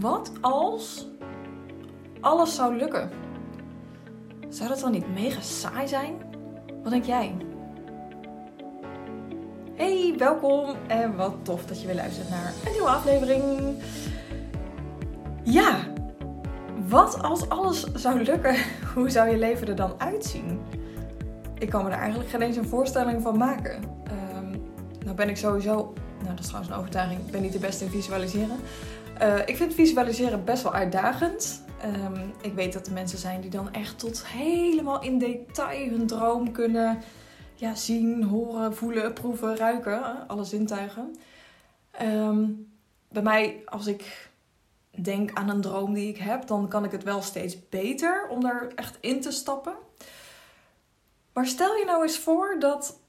Wat als alles zou lukken? Zou dat dan niet mega saai zijn? Wat denk jij? Hey, welkom en wat tof dat je weer luistert naar een nieuwe aflevering. Ja, wat als alles zou lukken? Hoe zou je leven er dan uitzien? Ik kan me er eigenlijk geen eens een voorstelling van maken. Um, nou ben ik sowieso, nou dat is trouwens een overtuiging, ik ben niet de beste in visualiseren. Uh, ik vind visualiseren best wel uitdagend. Um, ik weet dat er mensen zijn die dan echt tot helemaal in detail hun droom kunnen ja, zien, horen, voelen, proeven, ruiken. Alle zintuigen. Um, bij mij, als ik denk aan een droom die ik heb, dan kan ik het wel steeds beter om daar echt in te stappen. Maar stel je nou eens voor dat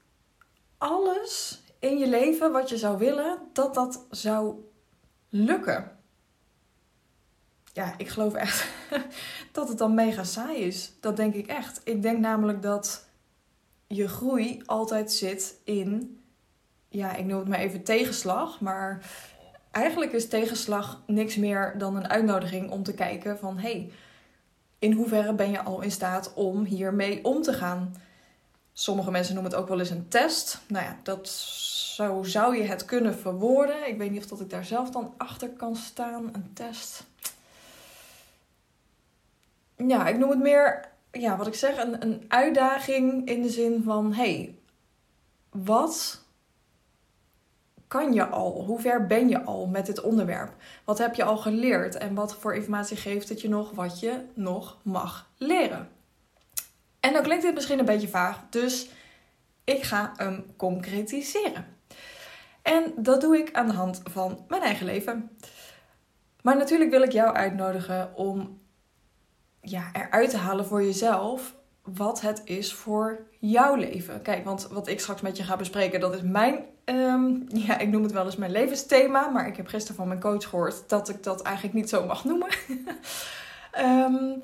alles in je leven wat je zou willen, dat dat zou lukken ja, ik geloof echt dat het dan mega saai is. Dat denk ik echt. Ik denk namelijk dat je groei altijd zit in, ja, ik noem het maar even tegenslag. Maar eigenlijk is tegenslag niks meer dan een uitnodiging om te kijken van, hey, in hoeverre ben je al in staat om hiermee om te gaan? Sommige mensen noemen het ook wel eens een test. Nou ja, dat, zo zou je het kunnen verwoorden. Ik weet niet of dat ik daar zelf dan achter kan staan. Een test ja, ik noem het meer, ja, wat ik zeg, een, een uitdaging in de zin van: hey, wat kan je al? Hoe ver ben je al met dit onderwerp? Wat heb je al geleerd en wat voor informatie geeft het je nog wat je nog mag leren? En dan klinkt dit misschien een beetje vaag, dus ik ga hem concretiseren. En dat doe ik aan de hand van mijn eigen leven. Maar natuurlijk wil ik jou uitnodigen om ja, eruit te halen voor jezelf wat het is voor jouw leven. Kijk, want wat ik straks met je ga bespreken, dat is mijn, ehm, ja, ik noem het wel eens mijn levensthema. Maar ik heb gisteren van mijn coach gehoord dat ik dat eigenlijk niet zo mag noemen. um,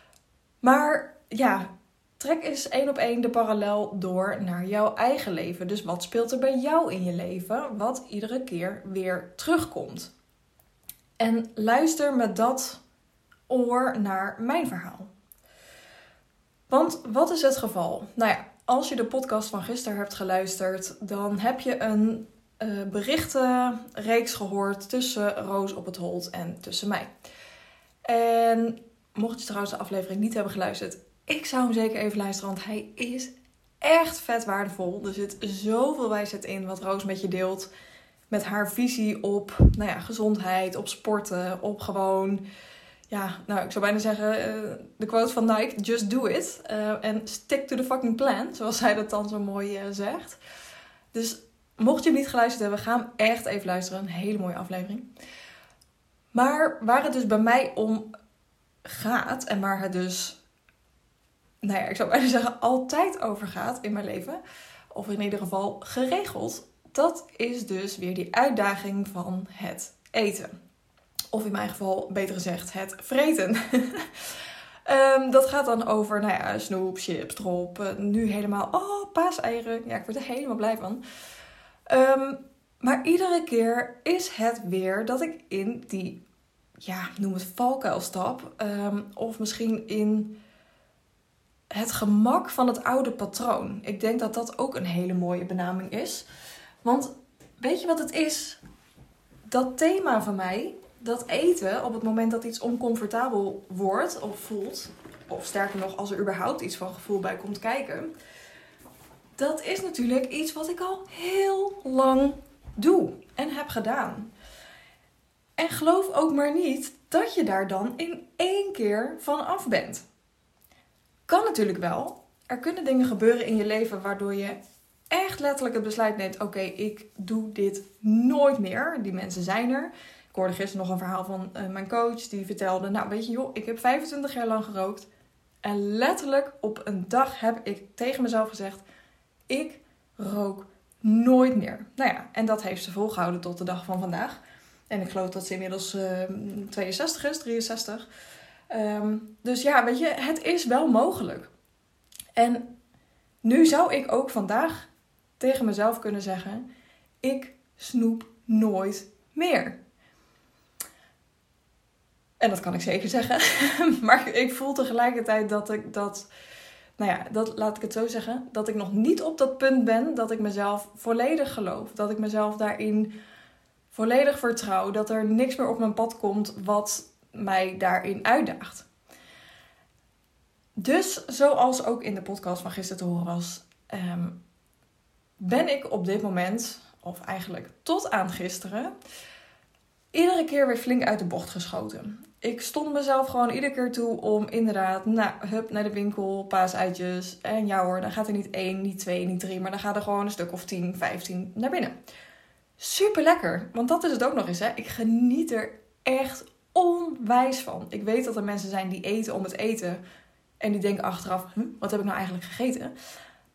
maar ja, trek eens één op één de parallel door naar jouw eigen leven. Dus wat speelt er bij jou in je leven, wat iedere keer weer terugkomt? En luister met dat oor naar mijn verhaal. Want wat is het geval? Nou ja, als je de podcast van gisteren hebt geluisterd, dan heb je een uh, berichtenreeks gehoord tussen Roos op het Holt en tussen mij. En mocht je trouwens de aflevering niet hebben geluisterd, ik zou hem zeker even luisteren, want hij is echt vet waardevol. Er zit zoveel wijsheid in wat Roos met je deelt. Met haar visie op nou ja, gezondheid, op sporten, op gewoon ja, nou, ik zou bijna zeggen, uh, de quote van Nike, just do it. En stick to the fucking plan, zoals zij dat dan zo mooi uh, zegt. Dus mocht je hem niet geluisterd hebben, ga hem echt even luisteren. Een hele mooie aflevering. Maar waar het dus bij mij om gaat en waar het dus, nou ja, ik zou bijna zeggen, altijd over gaat in mijn leven, of in ieder geval geregeld, dat is dus weer die uitdaging van het eten. Of in mijn geval, beter gezegd, het vreten. um, dat gaat dan over, nou ja, snoep, chips, drop. Uh, nu helemaal, oh, paaseieren. Ja, ik word er helemaal blij van. Um, maar iedere keer is het weer dat ik in die, ja, noem het valkuil stap. Um, of misschien in het gemak van het oude patroon. Ik denk dat dat ook een hele mooie benaming is. Want weet je wat het is? Dat thema van mij, dat eten op het moment dat iets oncomfortabel wordt of voelt, of sterker nog, als er überhaupt iets van gevoel bij komt kijken, dat is natuurlijk iets wat ik al heel lang doe en heb gedaan. En geloof ook maar niet dat je daar dan in één keer van af bent. Kan natuurlijk wel. Er kunnen dingen gebeuren in je leven waardoor je echt letterlijk het besluit neemt: oké, ik doe dit nooit meer. Die mensen zijn er. Ik hoorde gisteren nog een verhaal van uh, mijn coach die vertelde: Nou, weet je, joh, ik heb 25 jaar lang gerookt. En letterlijk op een dag heb ik tegen mezelf gezegd: Ik rook nooit meer. Nou ja, en dat heeft ze volgehouden tot de dag van vandaag. En ik geloof dat ze inmiddels uh, ehm, 62 is, 63. Um, ehm, dus ja, weet je, het is wel mogelijk. En nu zou ik ook vandaag tegen mezelf kunnen zeggen: Ik snoep nooit meer. En dat kan ik zeker zeggen. maar ik voel tegelijkertijd dat ik dat. Nou ja, dat, laat ik het zo zeggen. Dat ik nog niet op dat punt ben dat ik mezelf volledig geloof. Dat ik mezelf daarin volledig vertrouw. Dat er niks meer op mijn pad komt wat mij daarin uitdaagt. Dus, zoals ook in de podcast van gisteren te horen was, ehm, ben ik op dit moment, of eigenlijk tot aan gisteren, iedere keer weer flink uit de bocht geschoten. Ik stond mezelf gewoon iedere keer toe om inderdaad, nou, hup, naar de winkel, paaseitjes. En ja hoor, dan gaat er niet één, niet twee, niet drie, maar dan gaat er gewoon een stuk of 10, 15 naar binnen. Super lekker, want dat is het ook nog eens, hè. Ik geniet er echt onwijs van. Ik weet dat er mensen zijn die eten om het eten. En die denken achteraf, wat heb ik nou eigenlijk gegeten?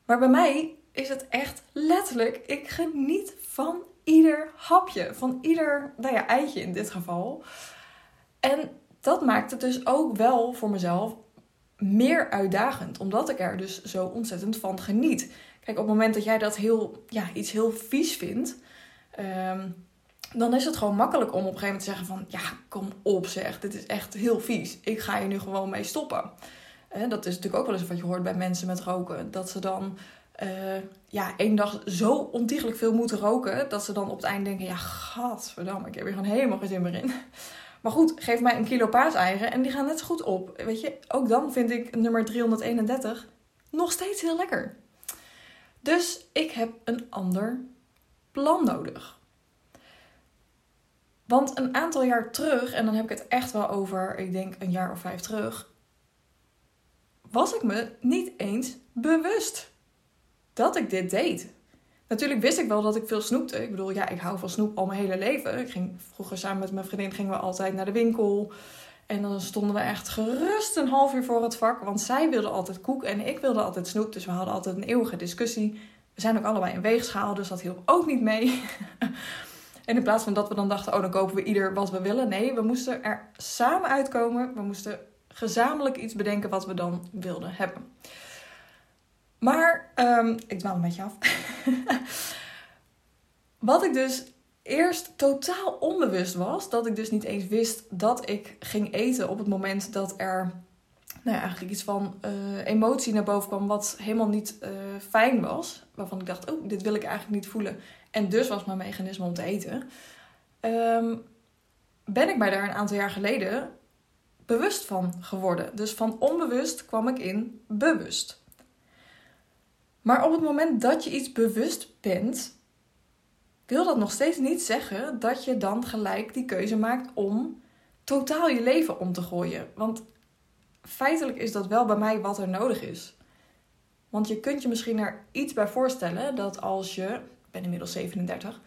Maar bij mij is het echt letterlijk, ik geniet van ieder hapje. Van ieder, nou ja, eitje in dit geval. En dat maakt het dus ook wel voor mezelf meer uitdagend. Omdat ik er dus zo ontzettend van geniet. Kijk, op het moment dat jij dat heel, ja, iets heel vies vindt... Ehm, dan is het gewoon makkelijk om op een gegeven moment te zeggen van... Ja, kom op zeg, dit is echt heel vies. Ik ga je nu gewoon mee stoppen. dat is natuurlijk ook wel eens wat je hoort bij mensen met roken. Dat ze dan uh, ja, één dag zo ontiegelijk veel moeten roken... dat ze dan op het eind denken... Ja, gadverdamme, ik heb hier gewoon helemaal geen zin meer in. Maar goed, geef mij een kilo paaseieren en die gaan net zo goed op. Weet je, ook dan vind ik nummer 331 nog steeds heel lekker. Dus ik heb een ander plan nodig. Want een aantal jaar terug, en dan heb ik het echt wel over, ik denk een jaar of vijf terug, was ik me niet eens bewust dat ik dit deed. Natuurlijk wist ik wel dat ik veel snoepte. Ik bedoel, ja, ik hou van snoep al mijn hele leven. Ik ging vroeger samen met mijn vriendin gingen we altijd naar de winkel. En dan stonden we echt gerust een half uur voor het vak. Want zij wilde altijd koek en ik wilde altijd snoep. Dus we hadden altijd een eeuwige discussie. We zijn ook allebei een weegschaal, dus dat hielp ook niet mee. En in plaats van dat we dan dachten, oh dan kopen we ieder wat we willen. Nee, we moesten er samen uitkomen. We moesten gezamenlijk iets bedenken wat we dan wilden hebben. Maar, um, ik dwaal een beetje af. wat ik dus eerst totaal onbewust was, dat ik dus niet eens wist dat ik ging eten op het moment dat er nou ja, eigenlijk iets van uh, emotie naar boven kwam, wat helemaal niet uh, fijn was. Waarvan ik dacht, oh, dit wil ik eigenlijk niet voelen. En dus was mijn mechanisme om te eten. Um, ben ik mij daar een aantal jaar geleden bewust van geworden. Dus van onbewust kwam ik in bewust. Maar op het moment dat je iets bewust bent, wil dat nog steeds niet zeggen dat je dan gelijk die keuze maakt om totaal je leven om te gooien. Want feitelijk is dat wel bij mij wat er nodig is. Want je kunt je misschien er iets bij voorstellen dat als je, ik ben inmiddels 37,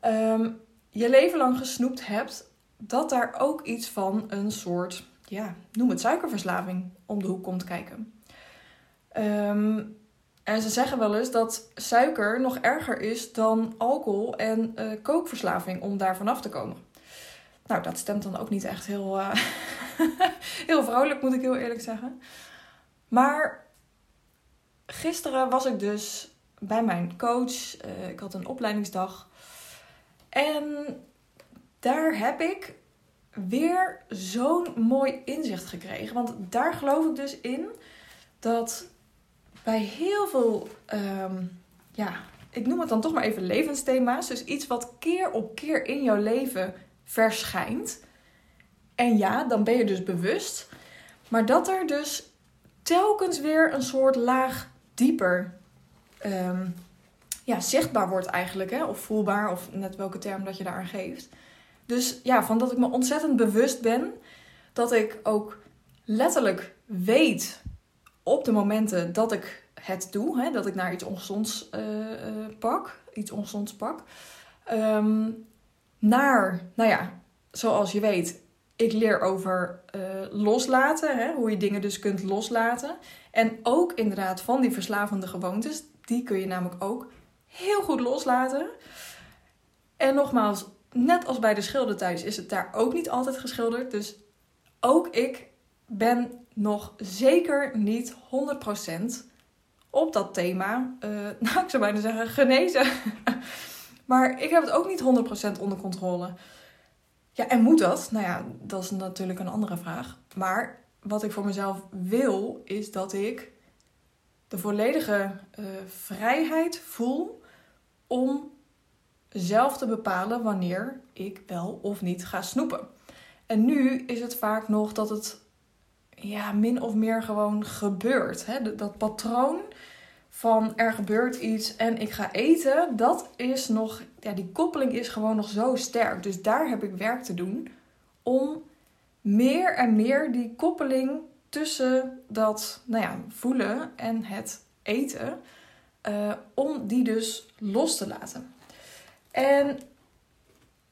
ehm, je leven lang gesnoept hebt, dat daar ook iets van een soort, ja, noem het suikerverslaving om de hoek komt kijken. Ehm, en ze zeggen wel eens dat suiker nog erger is dan alcohol en uh, kookverslaving om daar vanaf te komen. Nou, dat stemt dan ook niet echt heel, uh, heel vrolijk, moet ik heel eerlijk zeggen. Maar gisteren was ik dus bij mijn coach. Uh, ik had een opleidingsdag. En daar heb ik weer zo'n mooi inzicht gekregen. Want daar geloof ik dus in dat bij heel veel, um, ja, ik noem het dan toch maar even levensthema's. Dus iets wat keer op keer in jouw leven verschijnt. En ja, dan ben je dus bewust. Maar dat er dus telkens weer een soort laag dieper um, ja, zichtbaar wordt eigenlijk. Hè? Of voelbaar, of net welke term dat je daar aan geeft. Dus ja, van dat ik me ontzettend bewust ben. Dat ik ook letterlijk weet op de momenten dat ik het doe. Hè? Dat ik naar iets ongezonds uh, pak. Iets ongezonds pak. Um, naar, nou ja, zoals je weet, ik leer over uh, loslaten. Hè? Hoe je dingen dus kunt loslaten. En ook inderdaad van die verslavende gewoontes. Die kun je namelijk ook heel goed loslaten. En nogmaals, net als bij de schilder thuis is het daar ook niet altijd geschilderd. Dus ook ik ben nog zeker niet 100% op dat thema, uh, nou ik zou bijna zeggen, genezen. maar ik heb het ook niet 100% onder controle. Ja, en moet dat? Nou ja, dat is natuurlijk een andere vraag. Maar wat ik voor mezelf wil, is dat ik de volledige uh, vrijheid voel om zelf te bepalen wanneer ik wel of niet ga snoepen. En nu is het vaak nog dat het ja, min of meer gewoon gebeurt. Hè? Dat patroon van er gebeurt iets en ik ga eten, dat is nog, ja, die koppeling is gewoon nog zo sterk. Dus daar heb ik werk te doen om meer en meer die koppeling tussen dat nou ja, voelen en het eten, uh, om die dus los te laten. En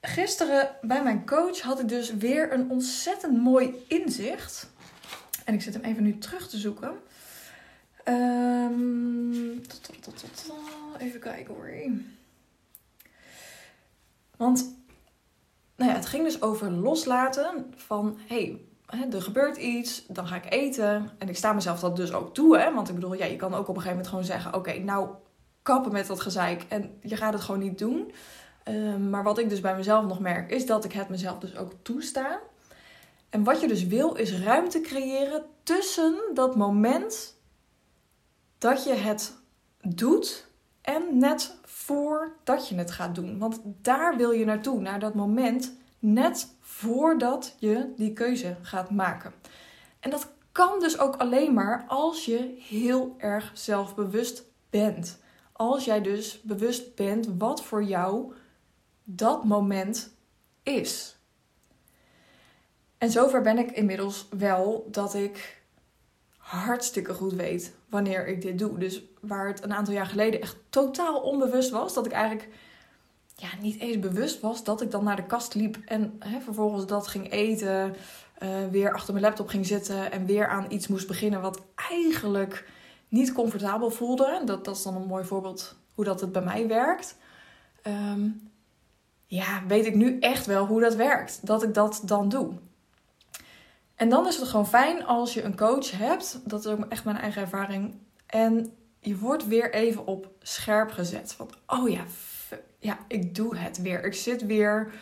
gisteren bij mijn coach had ik dus weer een ontzettend mooi inzicht. En ik zit hem even nu terug te zoeken. Um, even kijken hoor. Want nou ja, het ging dus over loslaten van hey, er gebeurt iets, dan ga ik eten. En ik sta mezelf dat dus ook toe. Hè? Want ik bedoel, ja, je kan ook op een gegeven moment gewoon zeggen: Oké, nou kappen met dat gezeik. En je gaat het gewoon niet doen. Ehm, maar wat ik dus bij mezelf nog merk, is dat ik het mezelf dus ook toesta. En wat je dus wil, is ruimte creëren tussen dat moment dat je het doet en net voordat je het gaat doen. Want daar wil je naartoe, naar dat moment net voordat je die keuze gaat maken. En dat kan dus ook alleen maar als je heel erg zelfbewust bent. Als jij dus bewust bent wat voor jou dat moment is. En zover ben ik inmiddels wel dat ik hartstikke goed weet wanneer ik dit doe. Dus waar het een aantal jaar geleden echt totaal onbewust was, dat ik eigenlijk ja, niet eens bewust was dat ik dan naar de kast liep en hè, vervolgens dat ging eten, uh, weer achter mijn laptop ging zitten en weer aan iets moest beginnen wat eigenlijk niet comfortabel voelde. Dat, dat is dan een mooi voorbeeld hoe dat het bij mij werkt. Ehm, ja, weet ik nu echt wel hoe dat werkt. Dat ik dat dan doe. En dan is het gewoon fijn als je een coach hebt. Dat is ook echt mijn eigen ervaring. En je wordt weer even op scherp gezet. Van, oh ja, ja, ik doe het weer. Ik zit weer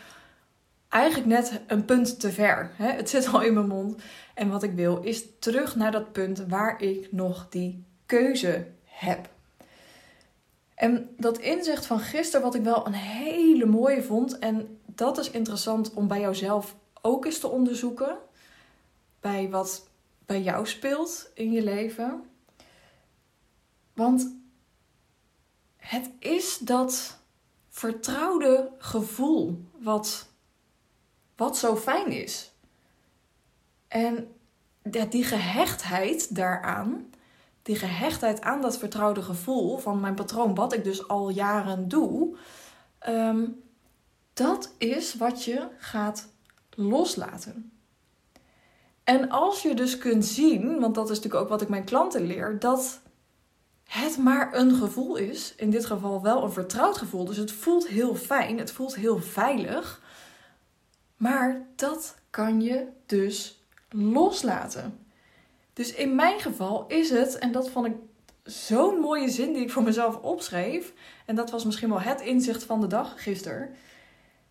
eigenlijk net een punt te ver. Hè? Het zit al in mijn mond. En wat ik wil is terug naar dat punt waar ik nog die keuze heb. En dat inzicht van gisteren, wat ik wel een hele mooie vond. En dat is interessant om bij jouzelf ook eens te onderzoeken. Bij wat bij jou speelt in je leven. Want het is dat vertrouwde gevoel wat, wat zo fijn is. En die gehechtheid daaraan, die gehechtheid aan dat vertrouwde gevoel van mijn patroon, wat ik dus al jaren doe, ehm, dat is wat je gaat loslaten. En als je dus kunt zien, want dat is natuurlijk ook wat ik mijn klanten leer, dat het maar een gevoel is. In dit geval wel een vertrouwd gevoel. Dus het voelt heel fijn, het voelt heel veilig. Maar dat kan je dus loslaten. Dus in mijn geval is het, en dat vond ik zo'n mooie zin die ik voor mezelf opschreef. En dat was misschien wel het inzicht van de dag gisteren.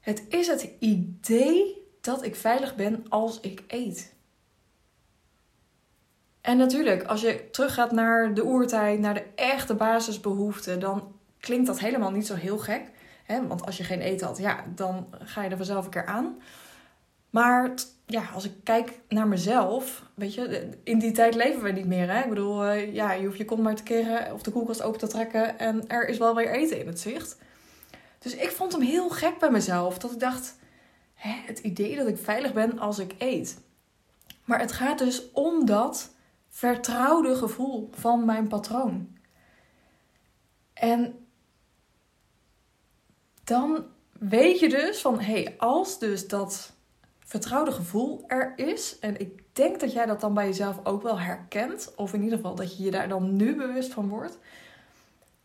Het is het idee dat ik veilig ben als ik eet. En natuurlijk, als je teruggaat naar de oertijd, naar de echte basisbehoeften, dan klinkt dat helemaal niet zo heel gek. Hè? Want als je geen eten had, ja, dan ga je er vanzelf een keer aan. Maar ja, als ik kijk naar mezelf, weet je, in die tijd leven we niet meer. Hè? Ik bedoel, uh, ja, je hoeft je kont maar te keren of de koelkast open te trekken en er is wel weer eten in het zicht. Dus ik vond hem heel gek bij mezelf. Dat ik dacht, hè, het idee dat ik veilig ben als ik eet. Maar het gaat dus om dat vertrouwde gevoel van mijn patroon. En dan weet je dus van hé, hey, als dus dat vertrouwde gevoel er is, en ik denk dat jij dat dan bij jezelf ook wel herkent, of in ieder geval dat je je daar dan nu bewust van wordt.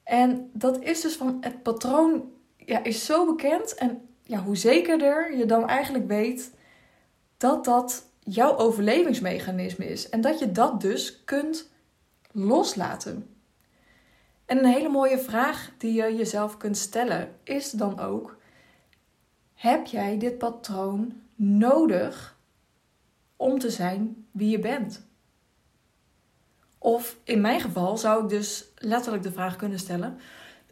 En dat is dus van het patroon ja, is zo bekend en ja, hoe zekerder je dan eigenlijk weet dat dat jouw overlevingsmechanisme is. En dat je dat dus kunt loslaten. En een hele mooie vraag die je jezelf kunt stellen is dan ook: heb jij dit patroon nodig om te zijn wie je bent? Of in mijn geval zou ik dus letterlijk de vraag kunnen stellen: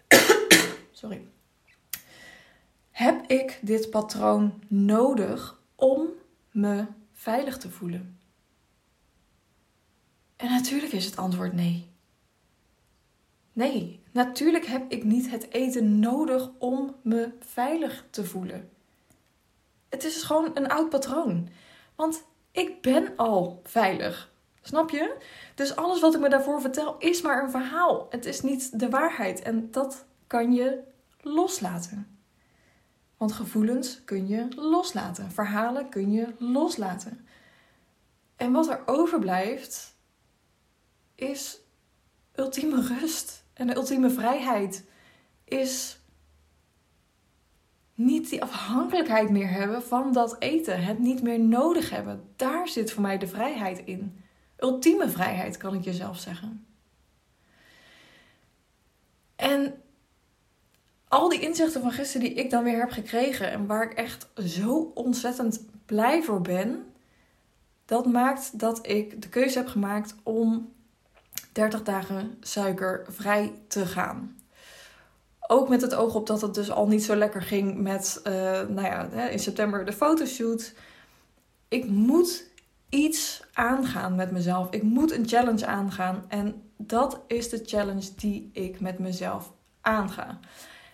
Sorry. Heb ik dit patroon nodig om me veilig te voelen? En natuurlijk is het antwoord nee. Nee, natuurlijk heb ik niet het eten nodig om me veilig te voelen. Het is gewoon een oud patroon. Want ik ben al veilig. Snap je? Dus alles wat ik me daarvoor vertel is maar een verhaal. Het is niet de waarheid. En dat kan je loslaten. Want gevoelens kun je loslaten. Verhalen kun je loslaten. En wat er overblijft is ultieme rust. En de ultieme vrijheid is niet die afhankelijkheid meer hebben van dat eten. Het niet meer nodig hebben. Daar zit voor mij de vrijheid in. Ultieme vrijheid, kan ik jezelf zeggen. En al die inzichten van gisteren die ik dan weer heb gekregen en waar ik echt zo ontzettend blij voor ben, dat maakt dat ik de keuze heb gemaakt om 30 dagen suikervrij te gaan. Ook met het oog op dat het dus al niet zo lekker ging met, uh, nou ja, in september de fotoshoot. Ik moet iets aangaan met mezelf. Ik moet een challenge aangaan. En dat is de challenge die ik met mezelf aanga.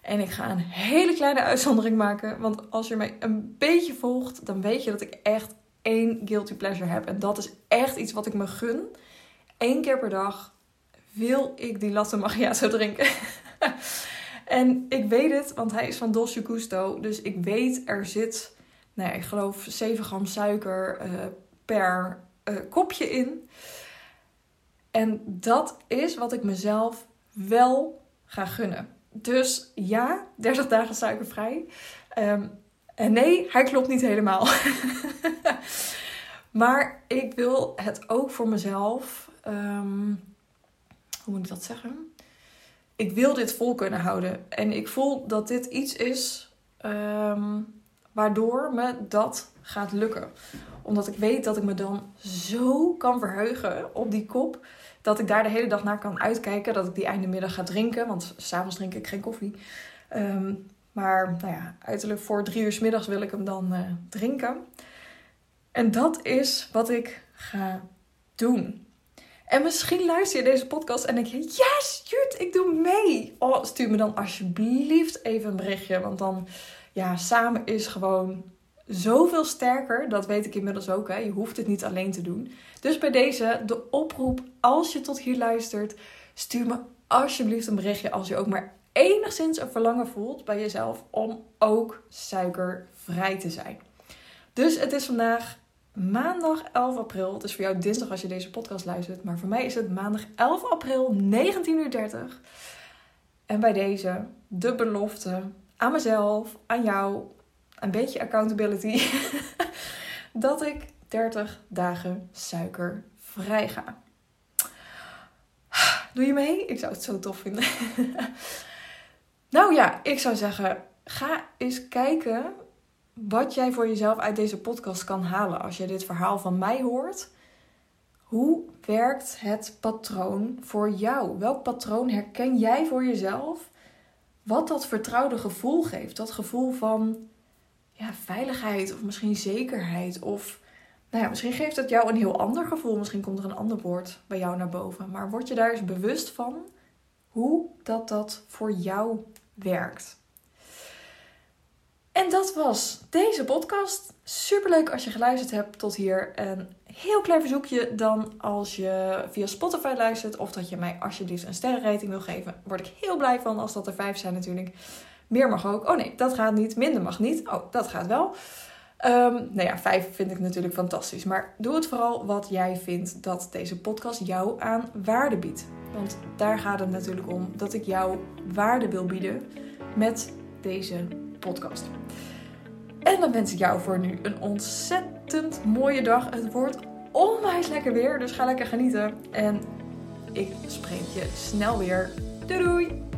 En ik ga een hele kleine uitzondering maken. Want als je mij een beetje volgt, dan weet je dat ik echt één guilty pleasure heb. En dat is echt iets wat ik me gun. Eén keer per dag wil ik die latte macchiato drinken. en ik weet het, want hij is van Dolce Gusto. Dus ik weet, er zit, nou ja, ik geloof 7 gram suiker uh, per uh, kopje in. En dat is wat ik mezelf wel ga gunnen. Dus ja, 30 dagen suikervrij. Um, en nee, hij klopt niet helemaal. maar ik wil het ook voor mezelf. Um, hoe moet ik dat zeggen? Ik wil dit vol kunnen houden. En ik voel dat dit iets is um, waardoor me dat gaat lukken omdat ik weet dat ik me dan zo kan verheugen op die kop. Dat ik daar de hele dag naar kan uitkijken. Dat ik die einde middag ga drinken. Want s'avonds drink ik geen koffie. Ehm, maar nou ja, uiterlijk voor drie uur middags wil ik hem dan uh, drinken. En dat is wat ik ga doen. En misschien luister je deze podcast en denk je: Yes, Jut, ik doe mee. Oh, stuur me dan alsjeblieft even een berichtje. Want dan, ja, samen is gewoon zoveel sterker. Dat weet ik inmiddels ook. Hè. Je hoeft het niet alleen te doen. Dus bij deze de oproep, als je tot hier luistert, stuur me alsjeblieft een berichtje als je ook maar enigszins een verlangen voelt bij jezelf om ook suikervrij te zijn. Dus het is vandaag maandag 11 april. Het is voor jou dinsdag als je deze podcast luistert. Maar voor mij is het maandag 11 april, 19.30 uur. En bij deze de belofte aan mezelf, aan jou, een beetje accountability, dat ik 30 dagen suikervrij ga. Doe je mee? Ik zou het zo tof vinden. nou ja, ik zou zeggen, ga eens kijken wat jij voor jezelf uit deze podcast kan halen als je dit verhaal van mij hoort. Hoe werkt het patroon voor jou? Welk patroon herken jij voor jezelf? Wat dat vertrouwde gevoel geeft. Dat gevoel van ja, veiligheid of misschien zekerheid. Of nou ja, misschien geeft het jou een heel ander gevoel. Misschien komt er een ander woord bij jou naar boven. Maar word je daar eens bewust van hoe dat dat voor jou werkt. En dat was deze podcast. Superleuk als je geluisterd hebt tot hier. Een heel klein verzoekje dan als je via Spotify luistert. Of dat je mij alsjeblieft een sterrenrating wil geven. Word ik heel blij van als dat er vijf zijn natuurlijk. Meer mag ook. Oh nee, dat gaat niet. Minder mag niet. Oh, dat gaat wel. Um, nou ja, vijf vind ik natuurlijk fantastisch. Maar doe het vooral wat jij vindt dat deze podcast jou aan waarde biedt. Want daar gaat het natuurlijk om dat ik jou waarde wil bieden met deze podcast. En dan wens ik jou voor nu een ontzettend mooie dag. Het wordt onwijs lekker weer, dus ga lekker genieten. En ik spreek je snel weer. Doei doei!